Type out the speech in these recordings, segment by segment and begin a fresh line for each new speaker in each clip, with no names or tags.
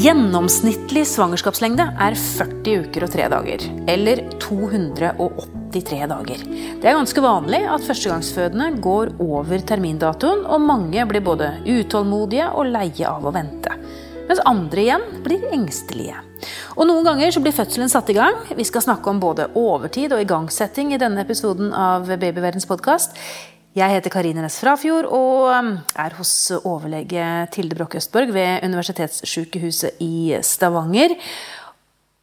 Gjennomsnittlig svangerskapslengde er 40 uker og 3 dager, eller 283 dager. Det er ganske vanlig at førstegangsfødende går over termindatoen, og mange blir både utålmodige og leie av å vente. Mens andre igjen blir engstelige. Og Noen ganger så blir fødselen satt i gang. Vi skal snakke om både overtid og igangsetting i denne episoden av Babyverdens podkast. Jeg heter Karine Næss Frafjord og um, er hos overlege Tilde Broch Østborg ved Universitetssykehuset i Stavanger.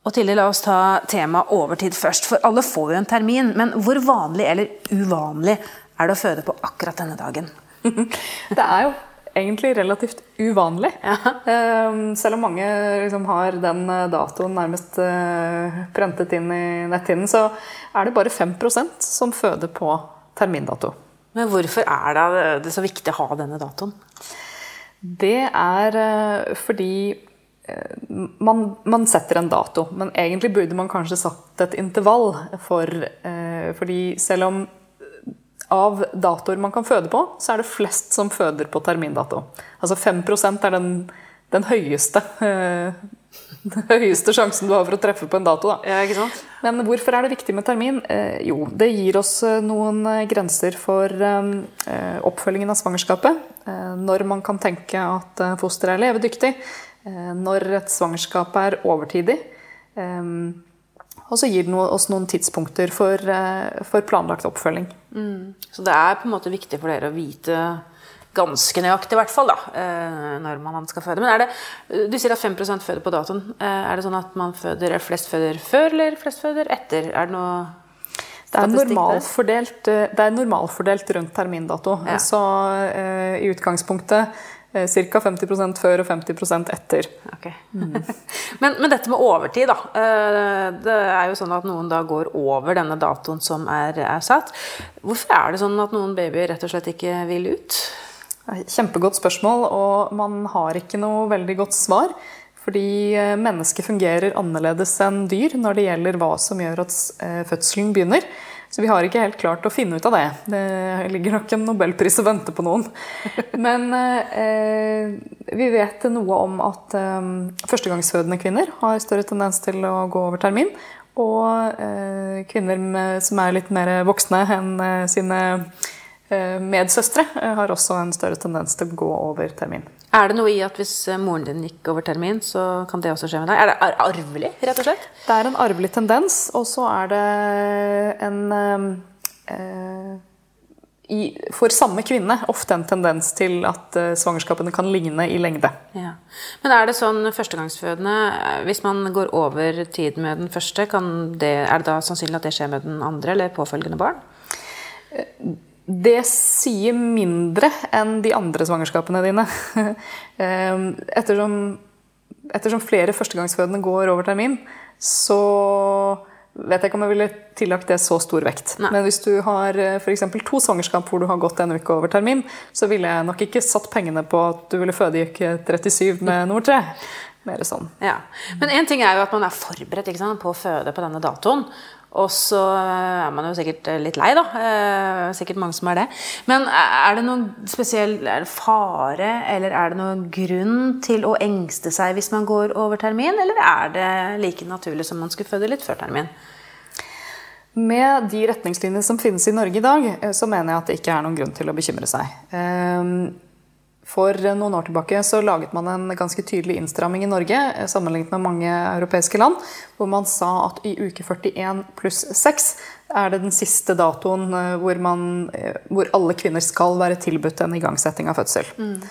Og Tilde, la oss ta temaet overtid først. For alle får jo en termin. Men hvor vanlig eller uvanlig er det å føde på akkurat denne dagen?
det er jo egentlig relativt uvanlig. Ja. Ehm, selv om mange liksom har den eh, datoen nærmest eh, prentet inn i netthinnen, så er det bare 5% som føder på termindato.
Men hvorfor er det så viktig å ha denne datoen?
Det er eh, fordi eh, man, man, setter en dato, men egentlig burde man kanskje satt et intervall. For, eh, fordi selv om av datoer man kan føde på, så er det flest som føder på termindato. Altså 5% er den, den høyeste den høyeste sjansen du har for å treffe på en dato.
Ja,
Men hvorfor er det viktig med termin? Eh, jo, det gir oss eh, noen eh, grenser for eh, oppfølgingen av svangerskapet. Eh, når man kan tenke at fosteret er levedyktig. når et svangerskap er overtidig. og så gir det oss noen tidspunkter for, for planlagt oppfølging.
Mm. Så det er på en måte viktig for dere å vite ganske nøyaktig, i hvert fall, da, eh, når man skal føde. Men er det, Du sier at 5% føder på datoen. Eh, er det sånn at man føder, flest føder før eller flest føder etter? Er det noe
det er, normalfordelt, eh, det er normalfordelt rundt termindato. Ja. Så uh, i utgangspunktet uh, ca. 50% før og 50 etter.
Okay. Mm. men, men, dette med overtid, da. Uh, det er jo sånn at noen da går over denne datoen som er, er satt. Hvorfor er det sånn at noen babyer rett og slett ikke vil ut?
Kjempegodt spørsmål, og man har ikke noe veldig godt svar. Fordi eh, mennesket fungerer annerledes enn dyr når det gjelder hva som gjør at eh, fødselen begynner. Så vi har ikke helt klart å finne ut av det. Det ligger nok en nobelpris og venter på noen. Men eh, vi vet noe om at eh, førstegangsfødende kvinner har større tendens til å gå over termin. Og eh, kvinner med, som er litt mer voksne enn eh, sine Eh, medsøstre eh, har også en større tendens til å gå over termin.
Er det noe i at hvis eh, moren din gikk over termin, så kan det også skje med deg? Er det arvelig, rett og slett?
Det er en arvelig tendens, og så er det en eh, i, For samme kvinne ofte en tendens til at eh, svangerskapene kan ligne i lengde.
Ja. Men er det sånn førstegangsfødende Hvis man går over tid med den første, det, er det da sannsynlig at det skjer med den andre eller påfølgende barn?
Det sier mindre enn de andre svangerskapene dine. Ehm, ettersom, ettersom, flere førstegangsfødende går over termin, så vet jeg ikke om jeg ville tillagt det så stor vekt. Nei. Men hvis du har eh, f.eks. to svangerskap hvor du har gått en uke over termin, så ville jeg nok ikke satt pengene på at du ville føde i uke 37 med nummer tre. Mer sånn.
Ja. Men én ting er jo at man er forberedt sant, på å føde på denne datoen. Og så er man jo sikkert litt lei, da. Eh, sikkert mange som er det. Men er det noen spesiell det fare, eller er det noen grunn til å engste seg hvis man går over termin, eller er det like naturlig som man skulle føde litt før termin?
Med de retningslinjene som finnes i Norge i dag, eh, så mener jeg at det ikke er noen grunn til å bekymre seg. For noen år tilbake så laget man en ganske tydelig innstramming i Norge eh, sammenlignet med mange europeiske land, hvor man sa at i uke 41 pluss 6 er det den siste datoen eh, hvor, man, eh, hvor alle kvinner skal være tilbudt en igangsetting av fødsel. Mm.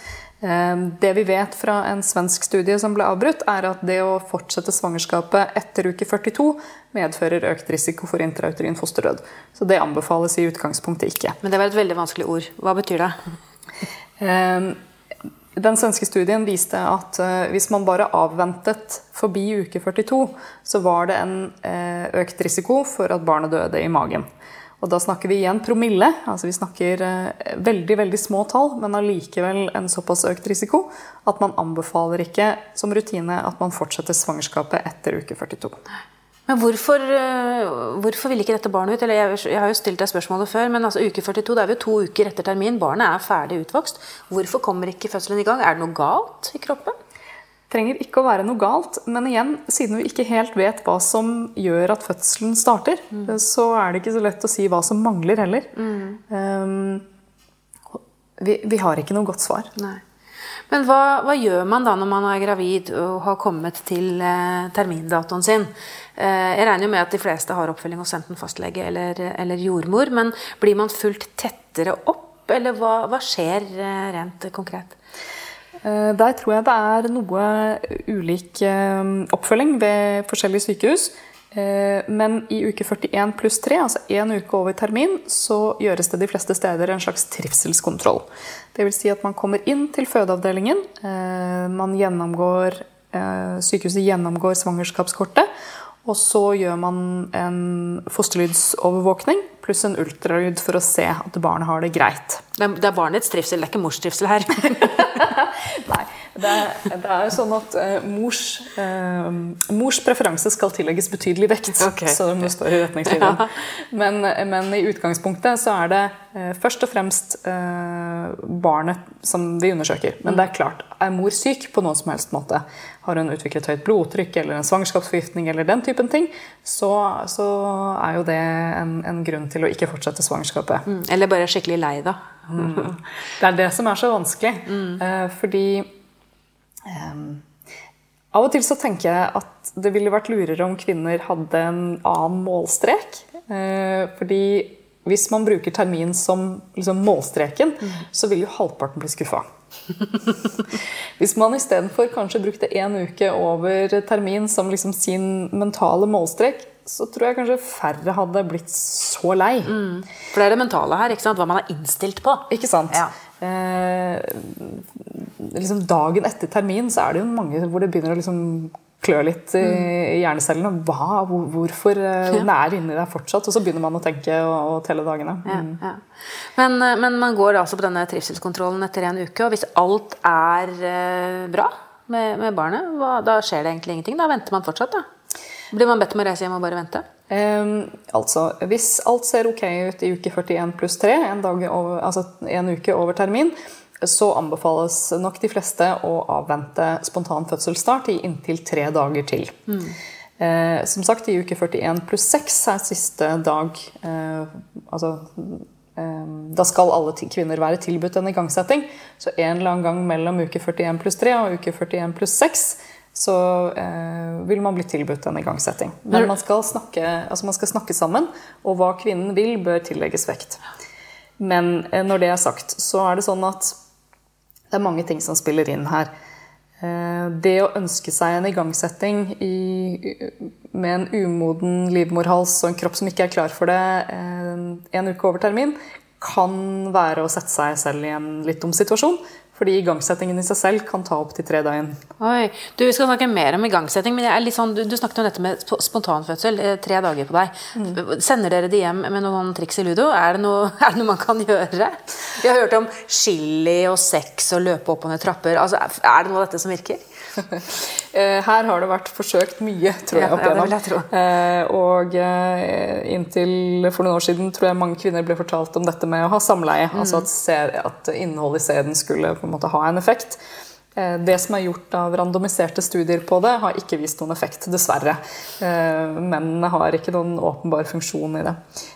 Det vi vet fra en svensk studie som ble avbrutt, er at det å fortsette svangerskapet etter uke 42 medfører økt risiko for intrauterin fosterdød. Så det anbefales i utgangspunktet ikke.
Men det var et veldig vanskelig ord. Hva betyr det?
Den svenske studien viste at uh, hvis man bare avventet forbi uke 42, så var det en uh, økt risiko for at barnet døde i magen. Og da snakker vi igjen promille. altså Vi snakker uh, veldig veldig små tall, men allikevel en såpass økt risiko at man anbefaler ikke som rutine at man fortsetter svangerskapet etter uke 42.
Men hvorfor, eh, hvorfor, vil ikke dette barnet ut? Eller jeg, jeg, har jo stilt deg spørsmålet før, men altså uke 42, det er jo to uker etter termin. Barnet er ferdig utvokst. Hvorfor kommer ikke fødselen i gang? Er det noe galt i kroppen?
trenger ikke å være noe galt, men igjen, siden vi ikke helt vet hva som gjør at fødselen starter, så er det ikke så lett å si hva som mangler heller. Um, vi, vi, har ikke noe godt svar.
Nei. Men hva, hva, gjør man da når man er gravid og har kommet til eh, termindatoen sin? Eh, jeg regner jo med at de fleste har oppfølging hos enten fastlege eller, eller jordmor. Men blir man fulgt tettere opp, eller hva, hva skjer eh, rent konkret?
Eh, der tror jeg det er noe ulik oppfølging ved forskjellige sykehus. Eh, men i uke 41 pluss 3, altså én uke over termin, så gjøres det de fleste steder en slags trivselskontroll. Dvs. Si at man kommer inn til fødeavdelingen, man gjennomgår, eh, sykehuset gjennomgår svangerskapskortet, og så gjør man en fosterlydsovervåkning pluss en ultralyd for å se at barnet har det greit.
Det er barnets trivsel, det er ikke mors trivsel her.
Nei. Det, det, er jo sånn at uh, mors, uh, mors, preferanse skal tillegges betydelig vekt, okay. som det står i retningslinjen. Ja. Men, men, i utgangspunktet så er det uh, først og fremst barnet som vi undersøker. Men det er klart, er mor syk på noen som helst måte, har hun utviklet høyt blodtrykk eller en svangerskapsforgiftning eller den typen ting, så, så er jo det en, en, grunn til å ikke fortsette svangerskapet.
Mm. Eller bare skikkelig lei, da.
Mm. Det er det som er så vanskelig. Mm. fordi Um, av og til så tenker jeg at det ville vært lurere om kvinner hadde en annen målstrek. Uh, fordi hvis man bruker termin som liksom, målstreken, mm. så vil jo halvparten bli skuffa. hvis man istedenfor kanskje brukte én uke over termin som liksom sin mentale målstrek, så tror jeg kanskje færre hadde blitt så lei. Mm.
For det er det mentale her, ikke sant? hva man er innstilt på.
Ikke sant? Ja. Eh, liksom dagen etter termin så er det jo mange hvor det begynner å liksom klø litt i, mm. hjernecellene. Hva, hvor, hvorfor eh, den er inni deg fortsatt? Og så begynner man å tenke og, og telle dagene. Mm. Ja, ja.
Men, eh, men, man går altså på denne trivselskontrollen etter en uke, og hvis alt er eh, bra med, med barnet, hva, da skjer det egentlig ingenting? Da venter man fortsatt, da? Blir man bedt om å reise hjem og bare vente?
Um, altså, Hvis alt ser ok ut i uke 41 pluss 3, en, over, altså en uke over termin, så anbefales nok de fleste å avvente spontan fødselsstart i inntil tre dager til. Mm. Eh, som sagt, i uke 41 pluss 6 er siste dag eh, Altså eh, Da skal alle kvinner være tilbudt en igangsetting. Så en eller annen gang mellom uke 41 pluss 3 og uke 41 pluss 6 så eh, vil man bli tilbudt en igangsetting. Men man skal, snakke, altså man skal, snakke, sammen, og hva kvinnen vil, bør tillegges vekt. Men eh, når det er sagt, så er det sånn at det er mange ting som spiller inn her. Eh, det å ønske seg en igangsetting i, med en umoden livmorhals og en kropp som ikke er klar for det eh, en uke over termin, kan være å sette seg selv i en litt dum situasjon. Fordi igangsettingen i seg selv kan ta opp til tre døgn.
Oi, du, Vi skal snakke mer om igangsetting, men sånn, du, du, snakket om dette med spontanfødsel. Eh, tre dager på deg. Mm. Sender dere de hjem med noen triks i ludo? Er det, noe, er det, noe, man kan gjøre? Vi har hørt om chili og sex og løpe opp og ned trapper. Altså, er det noe av dette som virker?
Eh, her har det vært forsøkt mye, tror jeg. opp igjennom. Ja, tro. Eh, og inntil for noen år siden tror jeg mange kvinner ble fortalt om dette med å ha samleie. Mm. Altså at, at innholdet i sæden skulle på en måte ha en effekt. Eh, det som er gjort av randomiserte studier på det, har ikke vist noen effekt, dessverre. Eh, mennene har ikke noen åpenbar funksjon i det.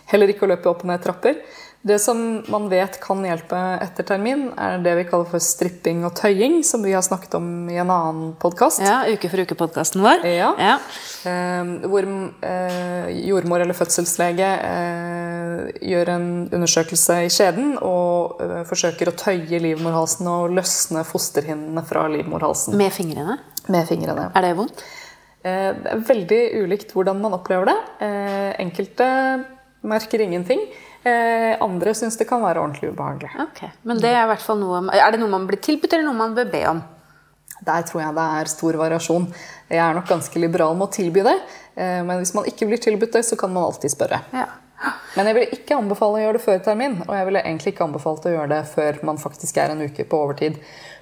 Heller ikke å løpe opp og ned trapper. Det som man vet kan hjelpe etter termin, er det vi kaller for stripping og tøying, som vi har snakket om i en annen podkast.
Ja, Uke for uke-podkasten vår.
Ja. ja. Eh, hvor eh, jordmor eller fødselslege eh, gjør en undersøkelse i skjeden og eh, forsøker å tøye livmorhalsen og løsne fosterhinnene fra livmorhalsen.
Med fingrene?
Med fingrene.
Er det vondt?
Eh, det er veldig ulikt hvordan man opplever det. Eh, enkelte merker ingenting. Eh, andre syns det kan være ordentlig ubehagelig.
Okay. Men det er, i hvert fall noe, er det noe man blir tilbudt, eller noe man bør be om?
Der tror jeg det er stor variasjon. Jeg er nok ganske liberal med å tilby det. Eh, men hvis man ikke blir tilbudt det, så kan man alltid spørre. Ja. Men jeg ville ikke anbefale å gjøre det før termin. Og jeg ville egentlig ikke anbefalt å gjøre det før man faktisk er en uke på overtid.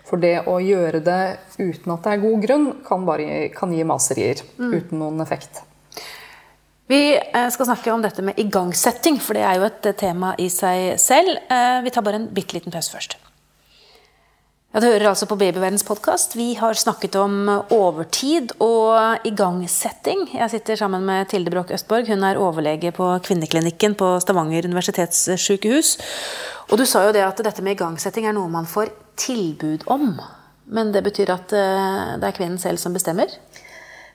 For det å gjøre det uten at det er god grunn, kan, bare, kan gi maserier. Mm. Uten noen effekt.
Vi eh, skal snakke om dette med igangsetting, for det er jo et eh, tema i seg selv. Eh, vi tar bare en bitte liten pause først. Ja, Du hører altså på Babyverdens podkast. Vi har snakket om overtid og igangsetting. Jeg sitter sammen med Tilde Broch Østborg. Hun er overlege på kvinneklinikken på Stavanger universitetssykehus. Og du sa jo det at dette med igangsetting er noe man får tilbud om. Men det betyr at det er kvinnen selv som bestemmer?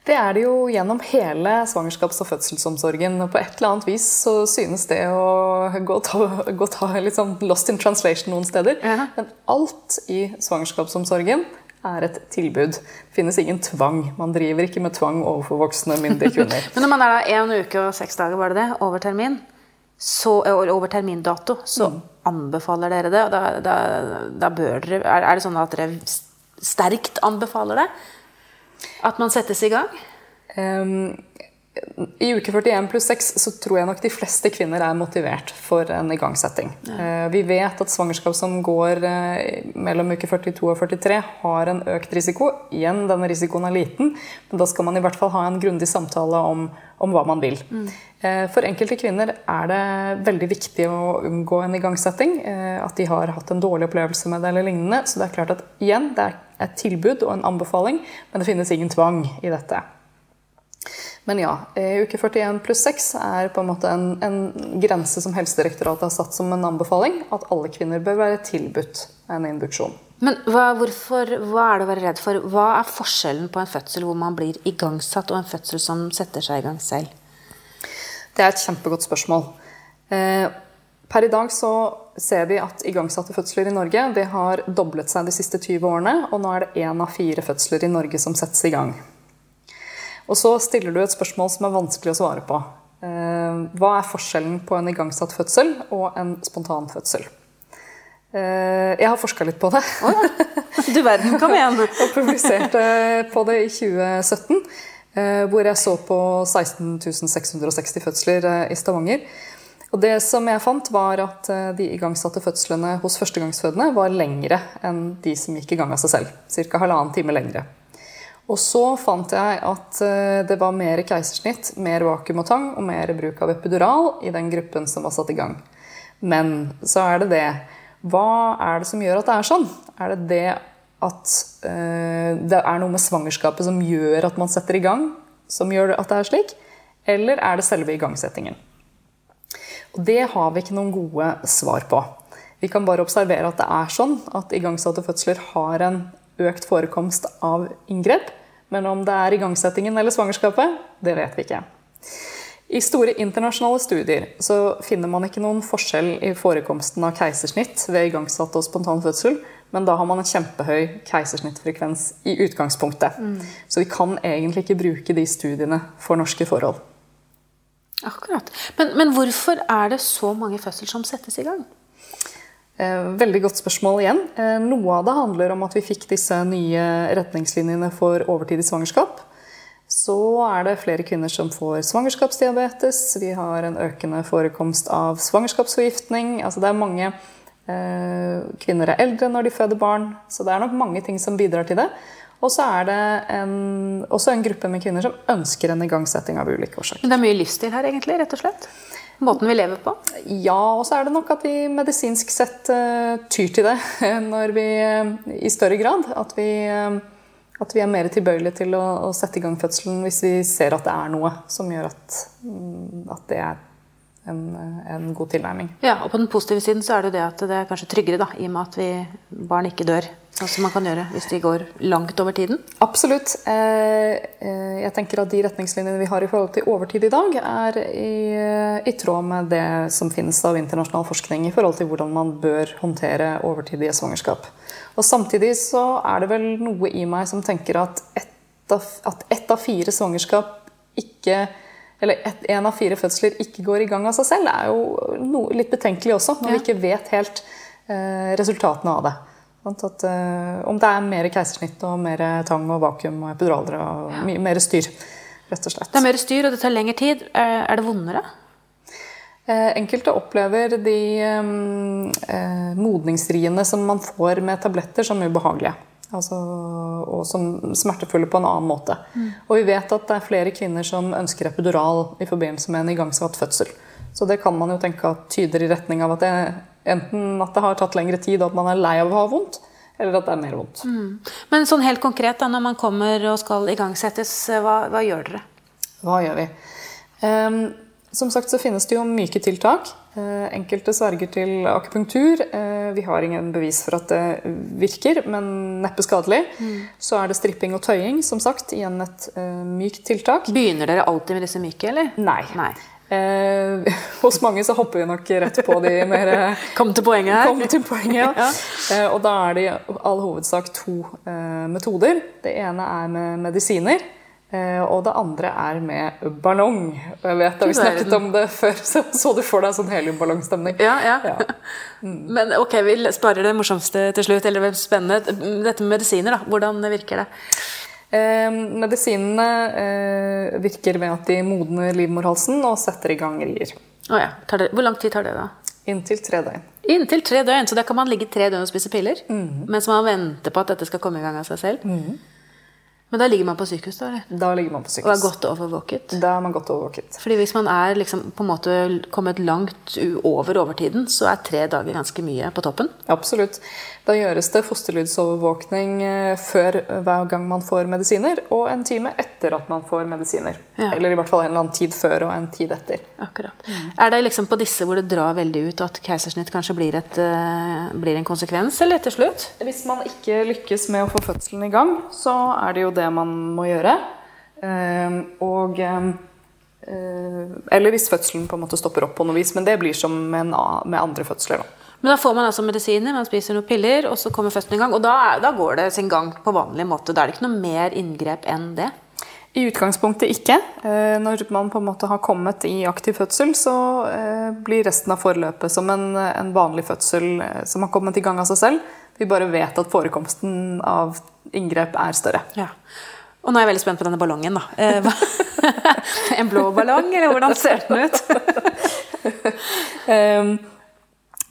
Det er det jo gjennom hele svangerskaps- og fødselsomsorgen. På et eller annet vis så synes det å gå ta, gå ta litt sånn lost in translation noen steder. Ja. Men alt i svangerskapsomsorgen er et tilbud. Det finnes ingen tvang. Man driver ikke med tvang overfor voksne, myndige kvinner.
Men når man er da én uke og seks dager, var det det, over termin, så, over termindato, så mm. anbefaler dere det? Da, da, da bør dere, er, er det sånn at dere sterkt anbefaler det? At man settes i gang? Um,
I uke 41 pluss 6 så tror jeg nok de fleste kvinner er motivert for en igangsetting. Ja. Uh, vi vet at svangerskap som går uh, mellom uke 42 og 43, har en økt risiko. Igjen, denne risikoen er liten, men da skal man i hvert fall ha en grundig samtale om, om hva man vil. Mm. Uh, for enkelte kvinner er det veldig viktig å unngå en igangsetting. At de har hatt en dårlig opplevelse med det eller lignende. Så det er klart at igjen, det er et tilbud og en anbefaling, men det finnes ingen tvang i dette. Men ja, uke 41 pluss 6 er på en måte en, en, grense som Helsedirektoratet har satt som en anbefaling. At alle kvinner bør være tilbudt en induksjon.
Men hva, hvorfor, hva er det å være redd for? Hva er forskjellen på en fødsel hvor man blir igangsatt, og en fødsel som setter seg i gang selv?
Det er et kjempegodt spørsmål. Eh, Per i dag så ser vi at igangsatte fødsler i Norge det har doblet seg de siste 20 årene, og nå er det én av fire fødsler i Norge som settes i gang. Og så stiller du et spørsmål som er vanskelig å svare på. Eh, hva er forskjellen på en igangsatt fødsel og en spontan fødsel? Eh, jeg har forska litt på det.
Oh, ja. Du verden, kom igjen!
og publiserte på det i 2017. Eh, hvor jeg så på 16 660 fødsler i Stavanger. Og det som jeg fant, var at eh, de igangsatte fødslene hos førstegangsfødende var lengre enn de som gikk i gang av seg selv. Ca. halvannen time lengre. Og så fant jeg at eh, det var mer keisersnitt, mer vakuum og tang og mer bruk av epidural i den gruppen som var satt i gang. Men så er det det Hva er det som gjør at det er sånn? Er det det at uh, det er noe med svangerskapet som gjør at man setter i gang, som gjør at det er slik? Eller er det selve igangsettingen? Og det har vi ikke noen gode svar på. Vi kan bare observere at det er sånn at igangsatte fødsler har en økt forekomst av inngrep. Men om det er igangsettingen eller svangerskapet, det vet vi ikke. I store internasjonale studier så finner man ikke noen forskjell i forekomsten av keisersnitt ved igangsatt og spontan fødsel, men da har man en kjempehøy keisersnittfrekvens i utgangspunktet. Mm. Så vi kan egentlig ikke bruke de studiene for norske forhold.
Akkurat. Men, men, hvorfor er det så mange fødsler som settes i gang?
Eh, veldig godt spørsmål igjen. Eh, noe av det handler om at vi fikk disse nye retningslinjene for overtid i svangerskap. Så er det flere kvinner som får svangerskapsdiabetes. Vi har en økende forekomst av svangerskapsforgiftning. Altså det er mange eh, Kvinner er eldre når de føder barn, så det er nok mange ting som bidrar til det. Og så er det en, også en gruppe med kvinner som ønsker en igangsetting av ulike årsaker.
Det er mye livsstil her, egentlig? rett og slett? Måten vi lever på?
Ja, og så er det nok at vi medisinsk sett uh, tyr til det når vi uh, i større grad. At vi, uh, at vi er mer tilbøyelige til å, å, sette i gang fødselen hvis vi ser at det er noe som gjør at, um, at det er en, en, god tilnærming.
Ja, og På den positive siden så er det det at det er kanskje tryggere, da, i og med at vi, barn ikke dør Som man kan gjøre hvis de går langt over tiden?
Absolutt. Eh, eh, jeg tenker at De retningslinjene vi har i forhold til overtid i dag, er i, i tråd med det som finnes av internasjonal forskning i forhold til hvordan man bør håndtere overtidige svangerskap. Og Samtidig så er det vel noe i meg som tenker at ett av, at ett av fire svangerskap ikke eller én av fire fødsler ikke går i gang av seg selv, er jo no, litt betenkelig også, når ja. vi ikke vet helt eh, resultatene av det. At, uh, om det er mer keisersnitt og mer tang og vakuum og epiduraler og ja. mer styr. rett og slett.
Det er mer styr, og det tar lengre tid. Er det vondere?
Eh, enkelte opplever de um, eh, modningsriene som man får med tabletter, som ubehagelige. Altså, og som smertefulle på en annen måte. Mm. Og vi vet at det er flere kvinner som ønsker epidural i forbindelse med en igangsatt fødsel. Så det kan man jo tenke at tyder i retning av at det enten at det har tatt lengre tid at man er lei av å ha vondt, eller at det er mer vondt.
Men sånn helt konkret, da, når man kommer og skal igangsettes, hva, hva gjør dere?
Hva gjør vi? Um, som sagt så finnes det jo myke tiltak. Eh, enkelte sverger til akupunktur. Eh, vi har ingen bevis for at det virker, men neppe skadelig. Så er det stripping og tøying, som sagt. Igjen et eh, mykt tiltak.
Begynner dere alltid med disse myke, eller?
Nei.
Nei.
Eh, hos mange så hopper vi nok rett på de mer eh,
Kom til poenget her.
Kom til poenget, ja. Eh, og da er det i all hovedsak to eh, metoder. Det ene er med medisiner. eh, Og det andre er med ballong. Og jeg vet da vi snakket om det før, så så du for deg sånn heliumballongstemning.
Ja, ja.
Ja.
Men ok, vi sparer det morsomste til slutt, eller spennende. Dette med medisiner, da. Hvordan virker det?
Eh, medisinene eh, virker ved at de modner livmorhalsen og setter i gang rier.
Oh, ja. Tar det, hvor lang tid tar det, da?
Inntil tre døgn.
Inntil tre døgn. Så da kan man ligge tre døgn og spise piller mens man venter på at dette skal komme i gang av seg selv. Men da ligger man på sykehus, da? eller?
Da ligger man på sykehus.
Og er godt overvåket?
Da er man godt overvåket.
Fordi hvis man er liksom på en måte kommet langt over overtiden, så er tre dager ganske mye på toppen.
Absolutt. Da gjøres det fosterlydsovervåkning eh, før hver gang man får medisiner, og en time etter at man får medisiner.
Ja.
Eller i hvert fall en eller annen tid før og en tid etter.
Akkurat. Er det liksom på disse hvor det drar veldig ut at keisersnitt kanskje blir, et, eh, blir en konsekvens, eller til slutt?
Hvis man ikke lykkes med å få fødselen i gang, så er det jo det man må gjøre. Eh, Og eh, Eller hvis fødselen på en måte stopper opp på noe vis, men det blir som med andre fødsler. Da.
Men da får man altså medisiner, man spiser noen piller, og så kommer fødselen i gang. Og da, da går det sin gang på vanlig måte. Da er det ikke noe mer inngrep enn det.
I utgangspunktet ikke. Eh, Når man på en måte har kommet i aktiv fødsel, så eh, blir resten av forløpet som en, en vanlig fødsel eh, som har kommet i gang av seg selv. Vi bare vet at forekomsten av inngrep er større.
Ja. Og nå er jeg veldig spent på denne ballongen, da. En blå ballong, eller hvordan ser den ut?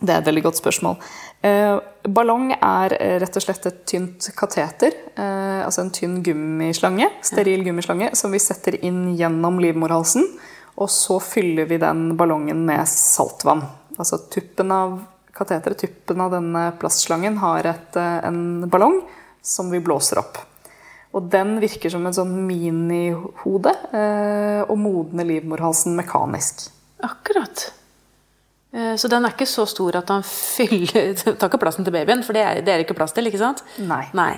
Det er et veldig godt spørsmål. Eh, Ballong er eh, rett og slett et tynt kateter, eh, altså en tynn gummislange, steril gummislange, som vi setter inn gjennom livmorhalsen. Og så fyller vi den ballongen med saltvann. Altså tuppen av kateteret, tuppen av denne plastslangen, har et, eh, en ballong som vi blåser opp. Og den virker som en sånn minihode eh, og modner livmorhalsen mekanisk.
Akkurat. Eh, Så den er ikke så stor at han fyller Tar ikke plassen til babyen, for det er det er ikke plass til, ikke sant?
Nei.
Nei.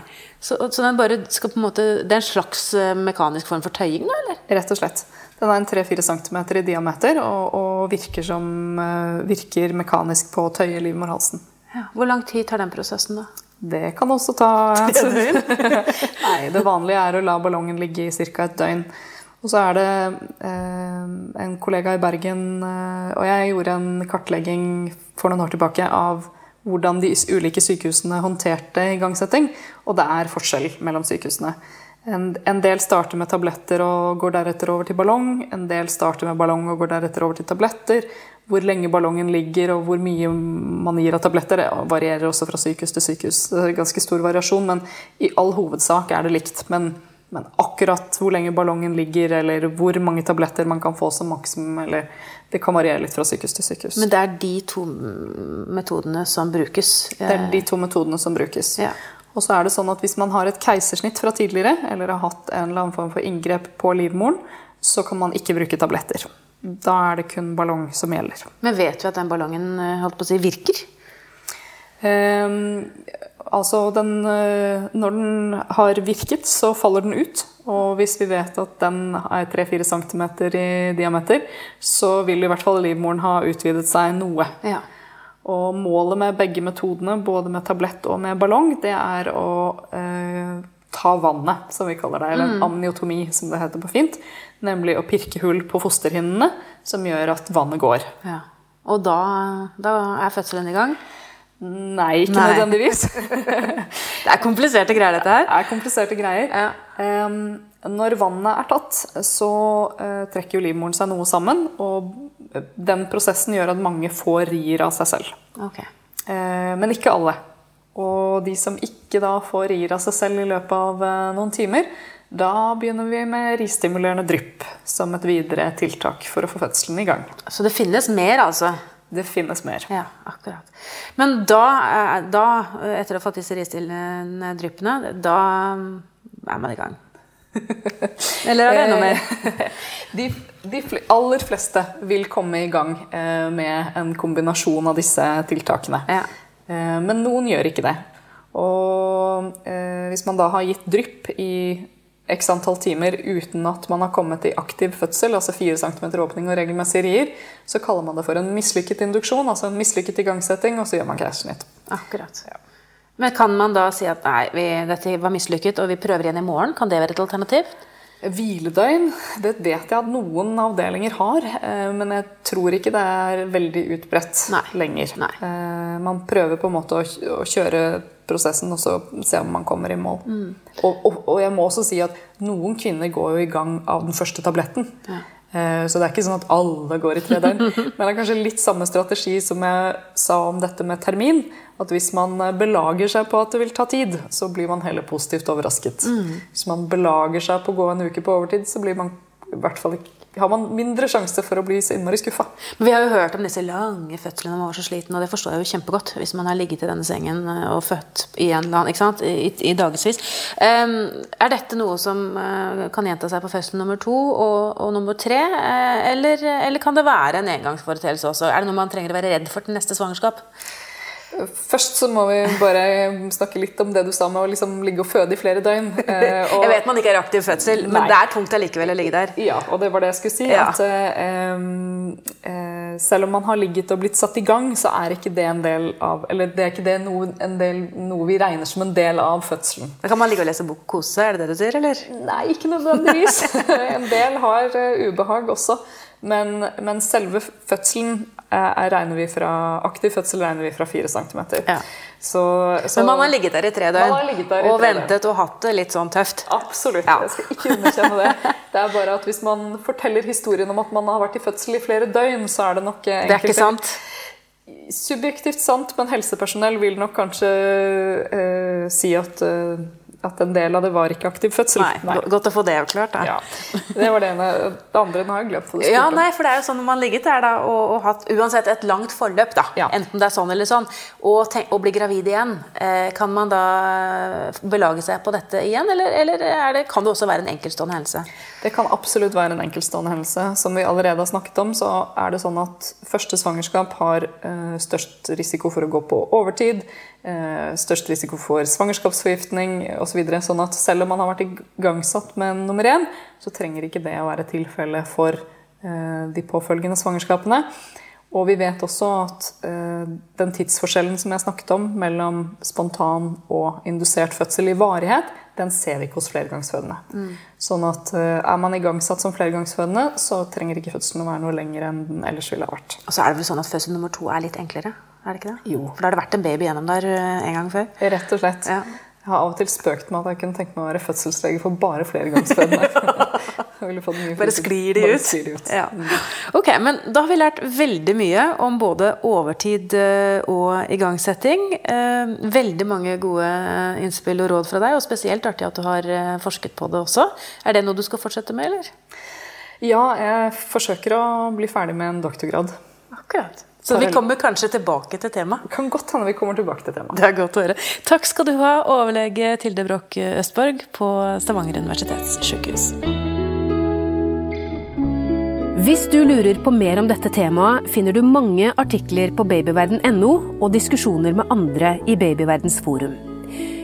Så, så den bare skal på en måte Det er en slags eh, mekanisk form for tøying, da, eller?
Rett og slett. Den er en 3-4 cm i diameter og, og virker, som, eh, virker mekanisk på å tøye livmorhalsen.
Ja. Hvor lang tid tar den prosessen, da?
Det kan også ta Nei, det vanlige er å la ballongen ligge i ca. et døgn. Og så er det eh, en kollega i Bergen eh, og jeg gjorde en kartlegging for noen år tilbake av hvordan de ulike sykehusene håndterte igangsetting. Og det er forskjell mellom sykehusene. En, en del starter med tabletter og går deretter over til ballong. En del starter med ballong og går deretter over til tabletter. Hvor lenge ballongen ligger og hvor mye man gir av tabletter, det varierer også fra sykehus til sykehus. Det er ganske stor variasjon, men i all hovedsak er det likt. Men, men akkurat hvor lenge ballongen ligger, eller hvor mange tabletter man kan få som maksimum, eller det kan variere litt fra sykehus til sykehus.
Men det er de to metodene som brukes.
det er de to metodene som brukes.
Ja.
Og så er det sånn at Hvis man har et keisersnitt fra tidligere, eller har hatt en eller annen form for inngrep på livmoren, så kan man ikke bruke tabletter. Da er det kun ballong som gjelder.
Men vet vi at den ballongen eh, holdt på å si, virker?
Ehm, altså den, eh, når den har virket, så faller den ut. Og hvis vi vet at den er 3-4 cm i diameter, så vil i hvert fall livmoren ha utvidet seg noe.
Ja.
Og målet med begge metodene, både med tablett og med ballong, det er å eh, ta vannet, som vi kaller det. Eller mm. amniotomi, som det heter på fint. Nemlig å pirke hull på fosterhinnene, som gjør at vannet går.
ja. Og da, da er fødselen i gang?
Nei, ikke
Nei.
nødvendigvis.
Det er kompliserte greier, dette her.
Det er kompliserte greier.
Ja.
Um, når vannet er tatt, så uh, trekker jo livmoren seg noe sammen. Og den prosessen gjør at mange får rier av seg selv.
Ok.
Uh, men ikke alle. Og de som ikke da får rier av seg selv i løpet av uh, noen timer, da begynner vi med ristimulerende drypp som et videre tiltak for å få fødselen i gang.
Så det finnes mer, altså?
Det finnes mer.
Ja, akkurat. Men da, eh, da etter å ha fått disse ristillende dryppene, da er man i gang? Eller er det enda mer?
De, de aller fleste vil komme i gang eh, med en kombinasjon av disse tiltakene.
Ja.
Eh, men noen gjør ikke det. Og eh, hvis man da har gitt drypp i x antall timer uten at man har kommet i aktiv fødsel, altså 4 cm åpning og regelmessige rier, så kaller man det for en mislykket induksjon, altså en mislykket igangsetting, og så gjør man keisersnitt.
Akkurat. Men kan man da si at nei, vi, dette var mislykket, og vi prøver igjen i morgen? Kan det være et alternativ?
Hviledøgn det vet jeg at noen avdelinger har, eh, men jeg tror ikke det er veldig utbredt
Nei.
lenger.
Nei.
Eh, Man prøver på en måte å kjøre prosessen og så se om man kommer i mål. Og, og, og jeg må også si at noen kvinner går jo i gang av den første tabletten. Eh, Så det er ikke sånn at alle går i tre døgn. Men det er kanskje litt samme strategi som jeg sa om dette med termin. At hvis man eh, belager seg på at det vil ta tid, så blir man heller positivt overrasket. Hvis man belager seg på å gå en uke på overtid, så blir man i hvert fall ikke har man mindre sjanse for å bli så innmari skuffa.
Vi har jo hørt om disse lange fødslene man var så sliten, og det forstår jeg jo kjempegodt. Hvis man har ligget i denne sengen eh, og født i en annen, ikke sant? i, i dagevis. Um, er dette noe som uh, kan gjenta seg på fødsel nummer to og, og nummer tre? Uh, eller, eller kan det være en engangsforeteelse også? Er det noe man trenger å være redd for til neste svangerskap?
Først så må vi bare snakke litt om det du sa med å liksom ligge og føde i flere døgn. Eh, og-
Jeg vet man ikke er i aktiv fødsel, men
Nei.
det er tungt allikevel å ligge der.
Ja, og det var det jeg skulle si.
Ja.
At eh, eh, selv om man har ligget og blitt satt i gang, så er ikke det en del av Eller det er ikke det noe, en del, noe vi regner som en del av fødselen.
Da kan man ligge og lese bok kose er det det du sier, eller?
Nei, ikke nødvendigvis. en del har eh, ubehag også. Men, men selve fødselen regner vi fra Aktiv fødsel regner vi fra 4 cm.
Ja.
Så, så
Men man har ligget der i tre døgn og
døgn.
ventet og hatt det litt sånn tøft.
Absolutt.
Ja.
Jeg skal ikke underkjenne det. Det er bare at Hvis man forteller historien om at man har vært i fødsel i flere døgn, så er det nok eh,
Det er ikke sant?
Subjektivt sant, men helsepersonell vil nok kanskje eh, si at, eh, at en del av det var ikke aktiv fødsel.
Nei, Godt å få det avklart.
Ja. Det var det ene. Det andre har jeg glemt. du
Ja, nei, for det er jo sånn når man ligget der da, og, og hatt uansett et langt forløp, da,
Ja.
enten det er sånn eller sånn, og, tenk, og bli gravid igjen, eh, kan man da belage seg på dette igjen, eller, eller er det, kan det også være en enkeltstående hendelse?
Det kan absolutt være en enkeltstående hendelse. Som vi allerede har snakket om, så er det sånn at første svangerskap har eh, størst risiko for å gå på overtid, størst risiko for svangerskapsforgiftning osv. Så videre. sånn at selv om man har vært igangsatt med nummer én, så trenger ikke det å være tilfelle for eh, de påfølgende svangerskapene. Og vi vet også at eh, den tidsforskjellen som jeg snakket om mellom spontan og indusert fødsel i varighet, den ser vi ikke hos flergangsfødende. Sånn at eh, er man igangsatt som flergangsfødende, så trenger ikke fødselen å være noe lenger enn den ellers ville ha vært.
Og så er det vel sånn at fødsel nummer to er litt enklere? Er det ikke det?
Jo.
For da har det vært en baby gjennom der eh, en gang før.
Rett og slett.
Ja.
Jeg har av og til spøkt med at jeg kunne tenke meg å være fødselslege for bare flergangsfødende.
Bare sklir de ut.
sklir de ut.
Ja. Ok, men Da har vi lært veldig mye om både overtid eh, og igangsetting. Eh, Veldig mange gode innspill og råd fra deg, og spesielt artig at du har forsket på det også. Er det noe du skal fortsette med, eller?
Ja, jeg forsøker å bli ferdig med en doktorgrad.
Akkurat. Så vi kommer kanskje tilbake til temaet.
Kan godt hende vi kommer tilbake til temaet.
Det er godt å høre. Takk skal du ha, overlege Tilde Broch Østborg på Stavanger universitetssykehus. Hvis du lurer på mer om dette temaet, finner du mange artikler på babyverden.no og diskusjoner med andre i Babyverdens forum.